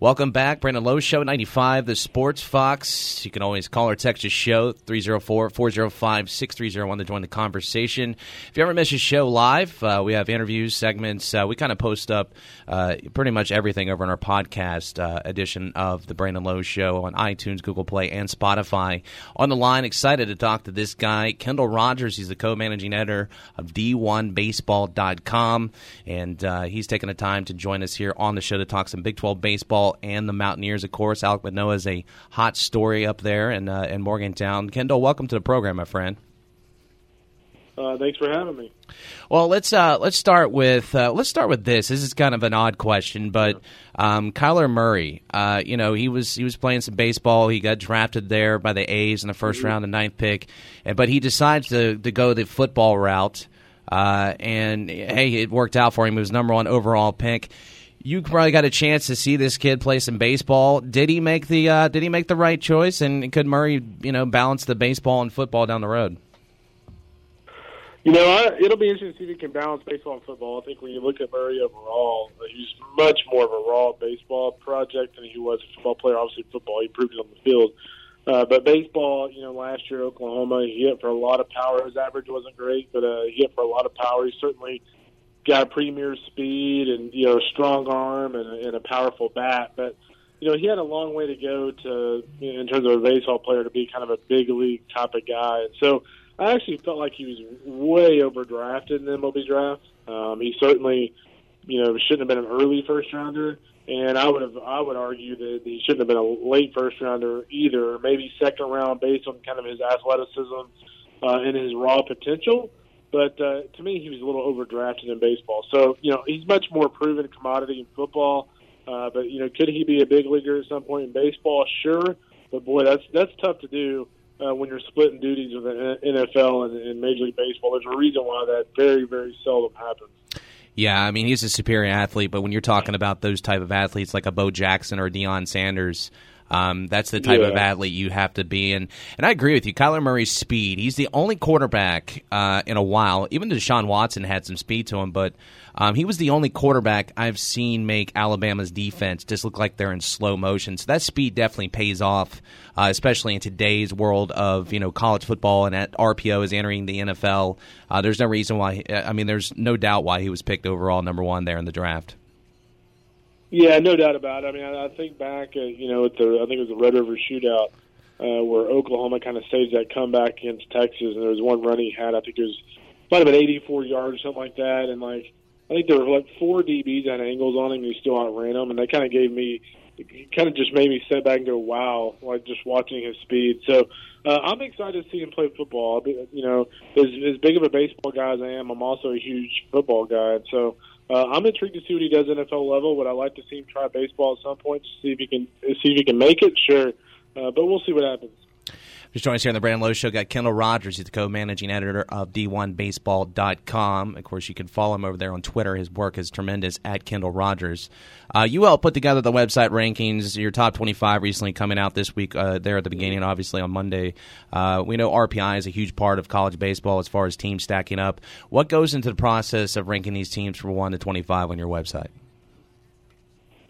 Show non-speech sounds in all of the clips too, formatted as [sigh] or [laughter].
Welcome back, Brandon Lowe Show 95, the Sports Fox. You can always call or text the show 304-405-6301 to join the conversation. If you ever miss a show live, uh, we have interviews, segments. Uh, we kind of post up uh, pretty much everything over in our podcast uh, edition of the Brandon Lowe Show on iTunes, Google Play, and Spotify. On the line, excited to talk to this guy, Kendall Rogers. He's the co-managing editor of D1Baseball.com, and uh, he's taking the time to join us here on the show to talk some Big 12 baseball and the Mountaineers, of course. Alek Manoah is a hot story up there in, uh, in Morgantown. Kendall, welcome to the program, my friend. Uh, thanks for having me. Well, let's uh, let's start with uh, let's start with this. This is kind of an odd question, but um, Kyler Murray, uh, you know, he was he was playing some baseball. He got drafted there by the A's in the 1st mm-hmm. round, the ninth pick, and, but he decides to to go the football route. Uh, and hey, it worked out for him. He was number one overall pick you probably got a chance to see this kid play some baseball. Did he make the uh, Did he make the right choice? And could Murray, you know, balance the baseball and football down the road? You know, I, it'll be interesting to see if he can balance baseball and football. I think when you look at Murray overall, he's much more of a raw baseball project than he was a football player. Obviously, football he proved it on the field. Uh, but baseball, you know, last year Oklahoma, he hit for a lot of power. His average wasn't great, but uh, he hit for a lot of power. He certainly got premier speed and you know strong arm and a, and a powerful bat, but you know he had a long way to go to you know, in terms of a baseball player to be kind of a big league type of guy. And so I actually felt like he was way overdrafted in the MLB draft. Um, he certainly you know shouldn't have been an early first rounder. And I would have, I would argue that he shouldn't have been a late first rounder either. Maybe second round, based on kind of his athleticism uh, and his raw potential. But uh, to me, he was a little overdrafted in baseball. So you know, he's much more proven commodity in football. Uh, but you know, could he be a big leaguer at some point in baseball? Sure. But boy, that's that's tough to do uh, when you're splitting duties with the NFL and, and Major League Baseball. There's a reason why that very very seldom happens. Yeah, I mean he's a superior athlete, but when you're talking about those type of athletes like a Bo Jackson or Deion Sanders, um, that's the type yeah. of athlete you have to be. And, and I agree with you. Kyler Murray's speed, he's the only quarterback uh, in a while. Even Deshaun Watson had some speed to him, but um, he was the only quarterback I've seen make Alabama's defense just look like they're in slow motion. So that speed definitely pays off, uh, especially in today's world of you know college football and at RPO is entering the NFL. Uh, there's no reason why. I mean, there's no doubt why he was picked overall number one there in the draft. Yeah, no doubt about it. I mean, I, I think back, uh, you know, at the I think it was the Red River Shootout uh, where Oklahoma kind of staged that comeback against Texas, and there was one run he had. I think it was might have been 84 yards or something like that, and like I think there were like four DBs on angles on him, and he still outran them, and that kind of gave me, kind of just made me sit back and go, wow, like just watching his speed. So uh, I'm excited to see him play football. You know, as, as big of a baseball guy as I am, I'm also a huge football guy, so uh, I'm intrigued to see what he does NFL level. Would I like to see him try baseball at some point to see if he can see if he can make it? Sure, uh, but we'll see what happens. Just joining us here on the Brandon Lowe Show, got Kendall Rogers. He's the co-managing editor of D1Baseball.com. Of course, you can follow him over there on Twitter. His work is tremendous at Kendall Rogers. Uh, you all put together the website rankings. Your top 25 recently coming out this week uh, there at the beginning, obviously on Monday. Uh, we know RPI is a huge part of college baseball as far as teams stacking up. What goes into the process of ranking these teams from 1 to 25 on your website?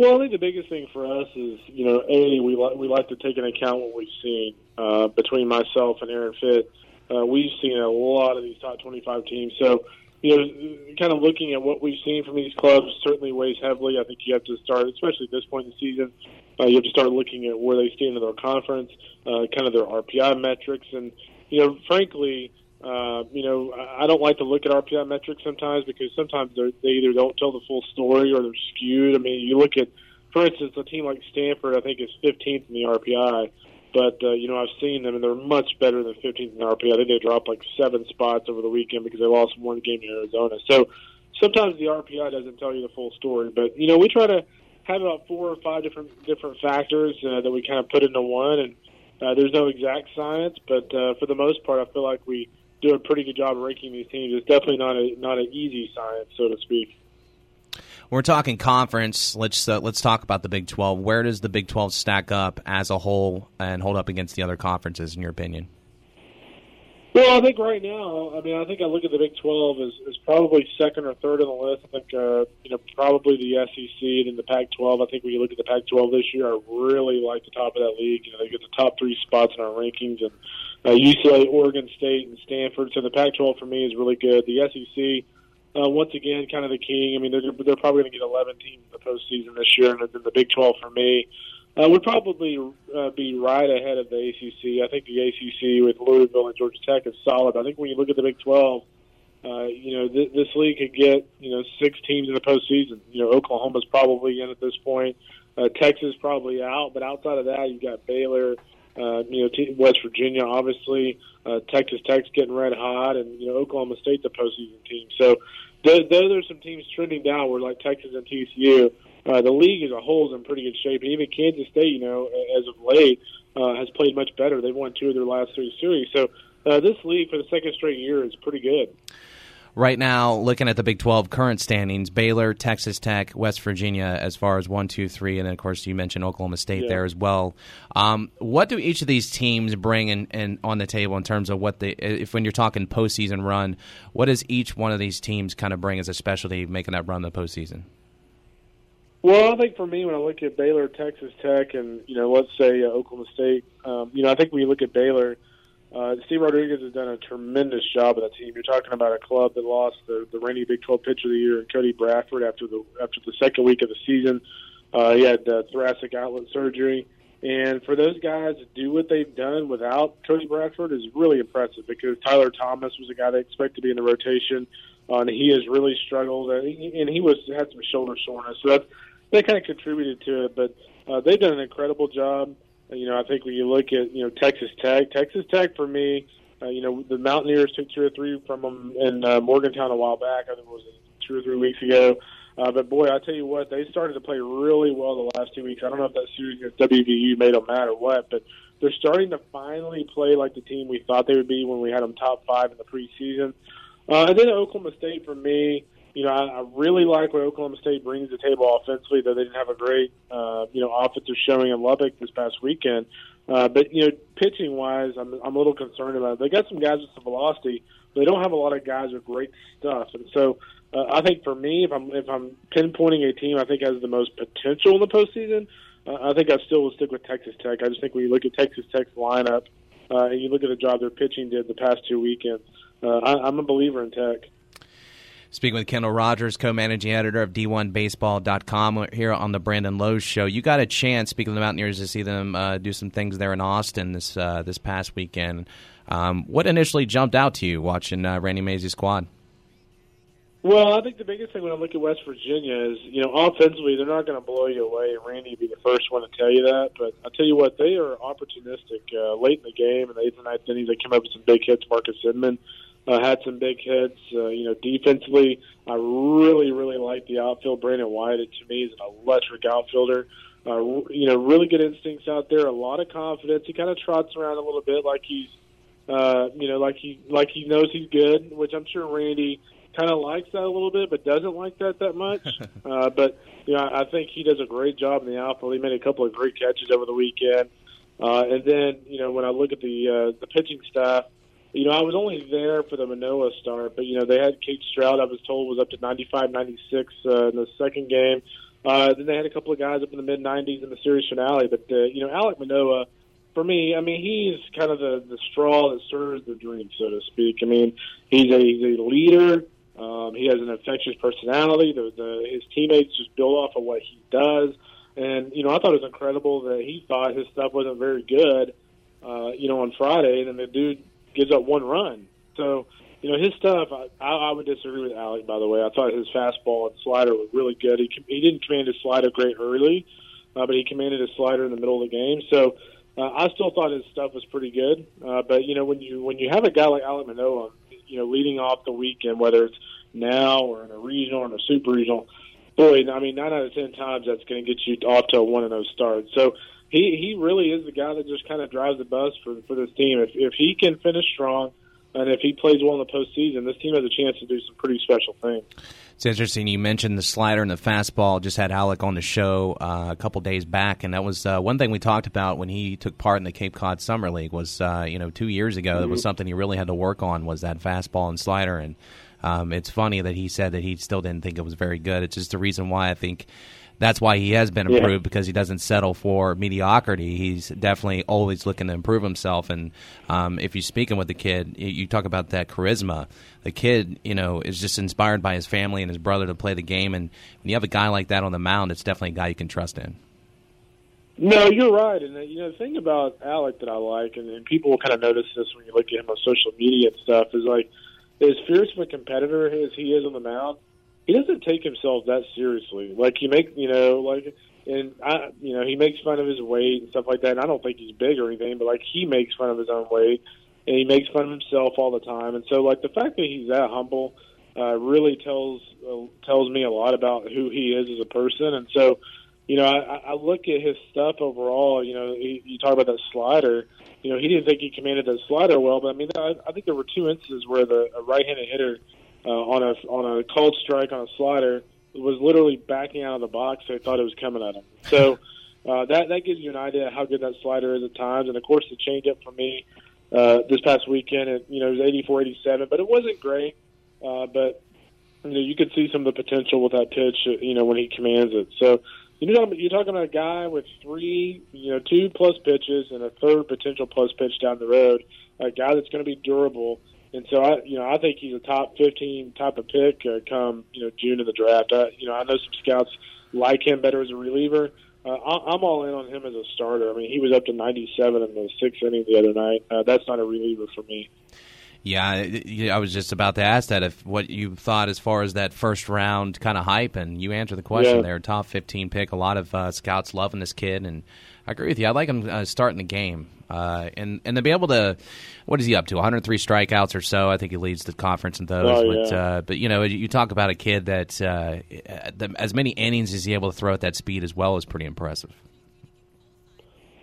Well, I think the biggest thing for us is, you know, a we like we like to take into account what we've seen uh, between myself and Aaron Fitt. Uh, we've seen a lot of these top 25 teams, so you know, kind of looking at what we've seen from these clubs certainly weighs heavily. I think you have to start, especially at this point in the season, uh, you have to start looking at where they stand in their conference, uh, kind of their RPI metrics, and you know, frankly, uh, you know, I don't like to look at RPI metrics sometimes because sometimes they either don't tell the full story or they're skewed. I mean, you look at, for instance, a team like Stanford, I think is 15th in the RPI, but uh, you know I've seen them and they're much better than 15th in the RPI. I think they dropped like seven spots over the weekend because they lost one game in Arizona. So sometimes the RPI doesn't tell you the full story, but you know we try to have about four or five different different factors uh, that we kind of put into one, and uh, there's no exact science, but uh, for the most part, I feel like we do a pretty good job of ranking these teams. It's definitely not a not an easy science, so to speak. we're talking conference, let's uh, let's talk about the Big Twelve. Where does the Big Twelve stack up as a whole and hold up against the other conferences, in your opinion? Well, I think right now, I mean, I think I look at the Big 12 as, as probably second or third on the list. I think, uh, you know, probably the SEC and then the Pac-12. I think when you look at the Pac-12 this year, I really like the top of that league. You know, they get the top three spots in our rankings, and uh, UCLA, Oregon State, and Stanford. So the Pac-12 for me is really good. The SEC, uh, once again, kind of the king. I mean, they're they're probably going to get 11 teams in the postseason this year, and then the Big 12 for me uh, would probably uh, be right ahead of the ACC. I think the ACC with Louisville and Georgia Tech is solid. I think when you look at the Big 12, uh, you know, th- this league could get, you know, six teams in the postseason. You know, Oklahoma's probably in at this point. Uh, Texas probably out, but outside of that, you've got Baylor, uh, you know, t- West Virginia, obviously, uh, Texas Tech's getting red hot, and you know, Oklahoma State's a postseason team. So, those, those are some teams trending downward, like Texas and TCU uh, the league as a whole is in pretty good shape. And even Kansas State, you know, as of late, uh, has played much better. They've won two of their last three series. So uh, this league for the second straight year is pretty good. Right now, looking at the Big 12 current standings, Baylor, Texas Tech, West Virginia, as far as one, two, three, and then of course you mentioned Oklahoma State yeah. there as well. Um, what do each of these teams bring in, in, on the table in terms of what they, if when you're talking postseason run, what does each one of these teams kind of bring as a specialty making that run the postseason? Well, I think for me, when I look at Baylor, Texas Tech, and you know, let's say uh, Oklahoma State, um, you know, I think when you look at Baylor, uh, Steve Rodriguez has done a tremendous job of that team. You're talking about a club that lost the, the reigning Big 12 Pitcher of the Year, and Cody Bradford, after the after the second week of the season. Uh, he had uh, thoracic outlet surgery, and for those guys to do what they've done without Cody Bradford is really impressive. Because Tyler Thomas was a guy they expect to be in the rotation, uh, and he has really struggled, and he, and he was had some shoulder soreness. So that's they kind of contributed to it, but uh, they've done an incredible job. You know, I think when you look at you know Texas Tech, Texas Tech for me, uh, you know the Mountaineers took two or three from them in uh, Morgantown a while back. I think it was two or three weeks ago. Uh, but boy, I tell you what, they started to play really well the last two weeks. I don't know if that series against WVU made them mad or what, but they're starting to finally play like the team we thought they would be when we had them top five in the preseason. Uh, and then Oklahoma State for me, you know, I, I really like what Oklahoma State brings to the table offensively, though they didn't have a great, uh, you know, offensive showing in Lubbock this past weekend. Uh, but, you know, pitching wise, I'm, I'm a little concerned about it. They got some guys with some velocity, but they don't have a lot of guys with great stuff. And so uh, I think for me, if I'm, if I'm pinpointing a team I think has the most potential in the postseason, uh, I think I still will stick with Texas Tech. I just think when you look at Texas Tech's lineup uh, and you look at the job their pitching did the past two weekends, uh, I, I'm a believer in Tech. Speaking with Kendall Rogers, co-managing editor of D1Baseball.com, here on the Brandon Lowe Show. You got a chance, speaking of the Mountaineers, to see them uh, do some things there in Austin this uh, this past weekend. Um, what initially jumped out to you watching uh, Randy Mazey's squad? Well, I think the biggest thing when I look at West Virginia is, you know, offensively they're not going to blow you away. Randy would be the first one to tell you that. But I'll tell you what, they are opportunistic. Uh, late in the game, in the eighth and ninth innings, they came up with some big hits. Marques Inman uh, had some big hits. Uh, you know, defensively, I really, really like the outfield. Brandon White, to me, is an electric outfielder. Uh, you know, really good instincts out there. A lot of confidence. He kind of trots around a little bit like he's, uh, you know, like he like he knows he's good, which I'm sure Randy kind of likes that a little bit, but doesn't like that that much. [laughs] uh, but you know, I think he does a great job in the outfield. He made a couple of great catches over the weekend. Uh, and then, you know, when I look at the uh, the pitching staff, you know, I was only there for the Manoah start, but you know, they had Kade Strowd. I was told was up to 95, 96 uh, in the second game. Uh, then they had a couple of guys up in the mid 90s in the series finale. But uh, you know, Alek Manoah, for me, I mean, he's kind of the the straw that serves the drink, so to speak. I mean, he's a he's a leader. Um, he has an infectious personality. The, the, his teammates just build off of what he does. And, you know, I thought it was incredible that he thought his stuff wasn't very good, uh, you know, on Friday. And then the dude gives up one run. So, you know, his stuff, I, I would disagree with Alek, by the way. I thought his fastball and slider were really good. He, he didn't command his slider great early, uh, but he commanded his slider in the middle of the game. So uh, I still thought his stuff was pretty good. Uh, but, you know, when you when you have a guy like Alek Manoah, you know, leading off the weekend, whether it's now or in a regional or in a super regional, boy, I mean, nine out of ten times that's going to get you off to a one of those starts. So he he really is the guy that just kind of drives the bus for for this team. If if he can finish strong, And if he plays well in the postseason, this team has a chance to do some pretty special things. It's interesting. You mentioned the slider and the fastball. Just had Alek on the show uh, a couple days back, and that was uh, one thing we talked about when he took part in the Cape Cod Summer League. Was uh, you know two years ago, mm-hmm. that was something he really had to work on was that fastball and slider. And um, it's funny that he said that he still didn't think it was very good. It's just the reason why I think that's why he has been improved yeah. because he doesn't settle for mediocrity. He's definitely always looking to improve himself. And um, if you're speaking with the kid, you talk about that charisma. The kid, you know, is just inspired by his family and his brother to play the game. And when you have a guy like that on the mound, it's definitely a guy you can trust in. No, you're right. And uh, you know, the thing about Alek that I like, and, and people will kind of notice this when you look at him on social media and stuff, is like as fierce of a competitor as he is on the mound he doesn't take himself that seriously. Like he make you know like and I you know he makes fun of his weight and stuff like that. And I don't think he's big or anything, but like he makes fun of his own weight and he makes fun of himself all the time. And so like the fact that he's that humble uh, really tells uh, tells me a lot about who he is as a person. And so you know I, I look at his stuff overall. You know he, you talk about that slider. You know he didn't think he commanded that slider well, but I mean I, I think there were two instances where the a right-handed hitter uh, on a on a cold strike on a slider was literally backing out of the box. They thought it was coming at him. So uh, that that gives you an idea how good that slider is at times. And of course, the changeup for me uh, this past weekend, it, you know, it was 84, 87, but it wasn't great. Uh, but you know, you could see some of the potential with that pitch. Uh, you know, when he commands it. So. You know, you're talking about a guy with three, you know, two plus pitches and a third potential plus pitch down the road. A guy that's going to be durable and so I, you know, I think he's a top 15 type of pick uh, come you know June of the draft. I, you know, I know some scouts like him better as a reliever. Uh, I'm all in on him as a starter. I mean, he was up to 97 in the sixth inning the other night. Uh, that's not a reliever for me. Yeah, I was just about to ask that if what you thought as far as that first round kind of hype, and you answered the question yeah. there. Top 15 pick. A lot of uh, scouts loving this kid, and I agree with you. I like him uh, starting the game, uh, and and to be able to, what is he up to? 103 strikeouts or so. I think he leads the conference in those. Oh, but yeah. uh, but you know, you talk about a kid that uh, the, as many innings as he able to throw at that speed as well is pretty impressive.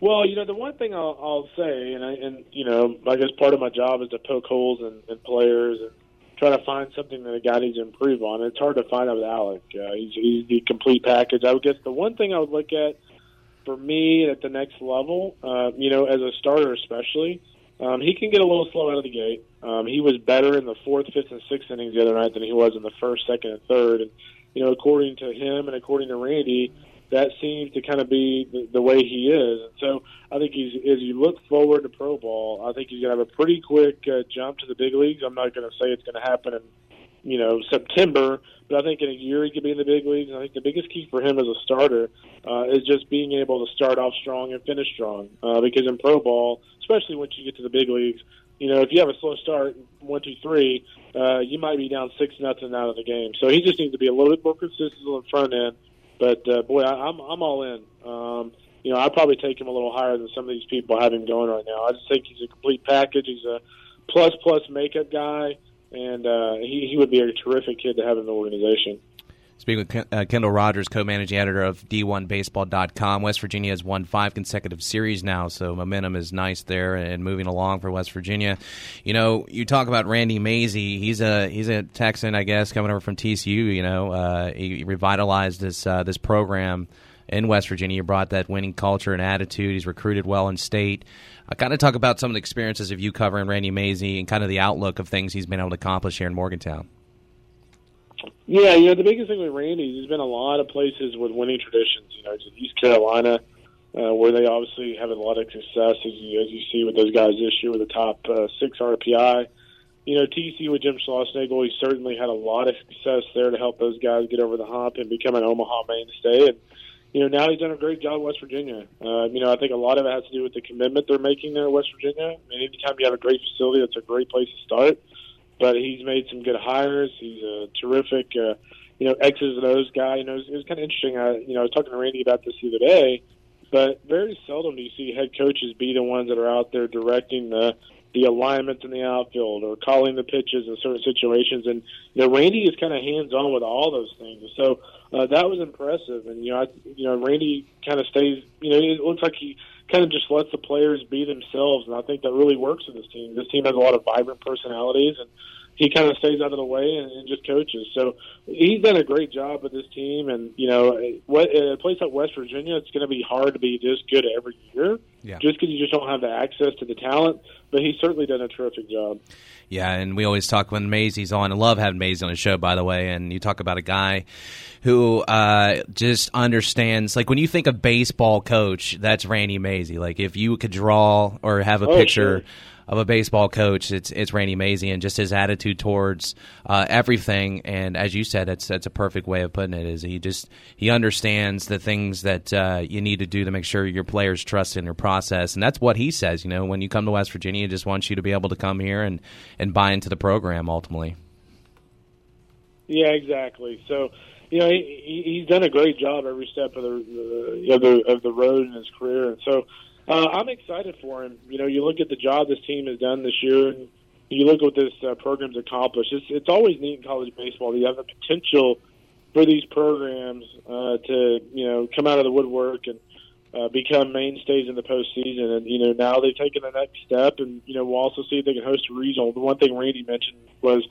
Well, you know, the one thing I'll, I'll say, and I, and you know, I guess part of my job is to poke holes in, in players and try to find something that a guy needs to improve on. It's hard to find that with Alek. Uh, he's, he's the complete package. I would guess the one thing I would look at for me at the next level, uh, you know, as a starter especially, um, he can get a little slow out of the gate. Um, he was better in the fourth, fifth, and sixth innings the other night than he was in the first, second, and third. And you know, according to him and according to Randy, that seems to kind of be the, the way he is. And so I think he's as you look forward to pro ball, I think he's going to have a pretty quick uh, jump to the big leagues. I'm not going to say it's going to happen in you know September, but I think in a year he could be in the big leagues. I think the biggest key for him as a starter uh, is just being able to start off strong and finish strong. Uh, because in pro ball, especially once you get to the big leagues, you know if you have a slow start, one, two, three, uh, you might be down six nothing out of the game. So he just needs to be a little bit more consistent on the front end but uh, boy, I, I'm I'm all in. Um, you know, I'd probably take him a little higher than some of these people have him going right now. I just think he's a complete package. He's a plus plus makeup guy, and uh, he he would be a terrific kid to have in the organization. Speaking with uh, Kendall Rogers, co-managing editor of D1Baseball.com, West Virginia has won five consecutive series now, so momentum is nice there and moving along for West Virginia. You know, you talk about Randy Mazey. He's a he's a Texan, I guess, coming over from TCU. You know, uh, he revitalized this uh, this program in West Virginia. He brought that winning culture and attitude. He's recruited well in state. I kind of talk about some of the experiences of you covering Randy Mazey and kind of the outlook of things he's been able to accomplish here in Morgantown. Yeah, you know the biggest thing with Randy, there's been a lot of places with winning traditions. You know, East Carolina, uh, where they obviously have a lot of success, as you, as you see with those guys this year with the top uh, six RPI. You know, TC with Jim Schlossnagle, he certainly had a lot of success there to help those guys get over the hump and become an Omaha mainstay. And you know, now he's done a great job in West Virginia. Uh, you know, I think a lot of it has to do with the commitment they're making there in West Virginia. I mean, anytime you have a great facility, that's a great place to start but he's made some good hires. He's a terrific, uh, you know, X's and O's guy. You know, it was, it was kind of interesting. I, you know, I was talking to Randy about this the other day, but very seldom do you see head coaches be the ones that are out there directing the the alignment in the outfield or calling the pitches in certain situations. And you know, Randy is kind of hands on with all those things. So uh, that was impressive. And you know, I, you know, Randy kind of stays. You know, it looks like he kind of just lets the players be themselves, and I think that really works with this team. This team has a lot of vibrant personalities, and he kind of stays out of the way and, and just coaches. So he's done a great job with this team. And you know, what a place like West Virginia, it's going to be hard to be this good every year, yeah. just because you just don't have the access to the talent. But he's certainly done a terrific job. Yeah, and we always talk when Mazey's on. I love having Mazey on the show, by the way. And you talk about a guy who uh, just understands. Like when you think of baseball coach, that's Randy Mazey. Like if you could draw or have a oh, picture. Sure of a baseball coach, it's it's Randy Mazey and just his attitude towards uh, everything. And as you said, that's that's a perfect way of putting it. Is he just he understands the things that uh, you need to do to make sure your players trust in your process, and that's what he says. You know, when you come to West Virginia, he just wants you to be able to come here and and buy into the program ultimately. Yeah, exactly. So you know, he, he's done a great job every step of the, of the of the road in his career, and so uh, I'm excited for him. You know, you look at the job this team has done this year, and you look at what this uh, program's accomplished. It's, it's always neat in college baseball. You have the potential for these programs uh, to, you know, come out of the woodwork and uh, become mainstays in the postseason. And you know, now they've taken the next step, and you know, we'll also see if they can host a regional. The one thing Randy mentioned was,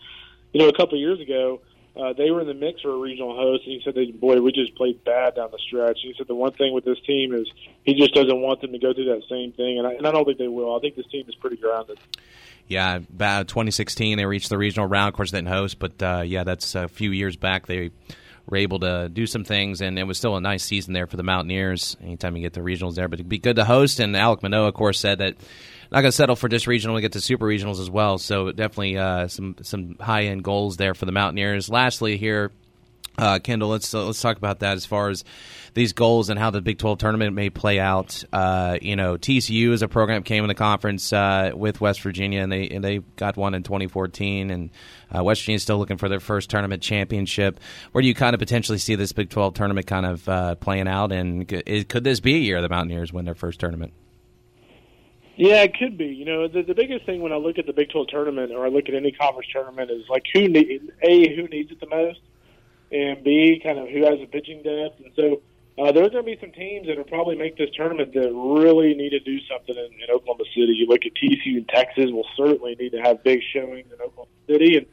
you know, a couple of years ago uh, they were in the mix for a regional host, and he said, they, "Boy, we just played bad down the stretch." He said the one thing with this team is he just doesn't want them to go through that same thing, and I, and I don't think they will. I think this team is pretty grounded. Yeah, about 2016 they reached the regional round. Of course, didn't host, but uh, yeah, that's a few years back. They were able to do some things, and it was still a nice season there for the Mountaineers. Anytime you get the regionals there, but it'd be good to host. And Alek Manoah, of course, said that not going to settle for just regional. We get to super regionals as well. So definitely uh, some some high end goals there for the Mountaineers. Lastly, here, uh, Kendall, let's uh, let's talk about that as far as these goals and how the Big Twelve tournament may play out. Uh, you know, TCU as a program came in the conference uh, with West Virginia, and they and they got one in 2014, and uh, West Virginia is still looking for their first tournament championship. Where do you kind of potentially see this Big Twelve tournament kind of playing out, and could this be a year the Mountaineers win their first tournament? Yeah, it could be. You know, the, the biggest thing when I look at the Big 12 tournament or I look at any conference tournament is like who need a who needs it the most, and b kind of who has the pitching depth. And so uh, there's going to be some teams that will probably make this tournament that really need to do something in, in Oklahoma City. You look at TCU and Texas will certainly need to have big showings in Oklahoma City, and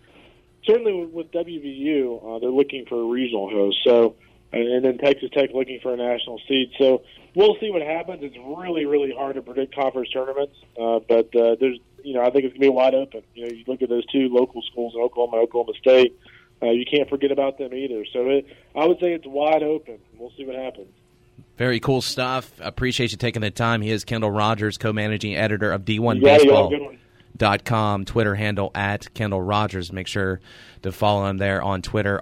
certainly with, with WVU, uh, they're looking for a regional host. So and then Texas Tech looking for a national seed. So we'll see what happens. It's really, really hard to predict conference tournaments, uh, but uh, there's, you know, I think it's gonna be wide open. You know, you look at those two local schools in Oklahoma, Oklahoma State. Uh, you can't forget about them either. So it, I would say it's wide open. We'll see what happens. Very cool stuff. Appreciate you taking the time. He is Kendall Rogers, co-managing editor of D1 Baseball. Dot com Twitter handle at Kendall Rogers. Make sure to follow him there on Twitter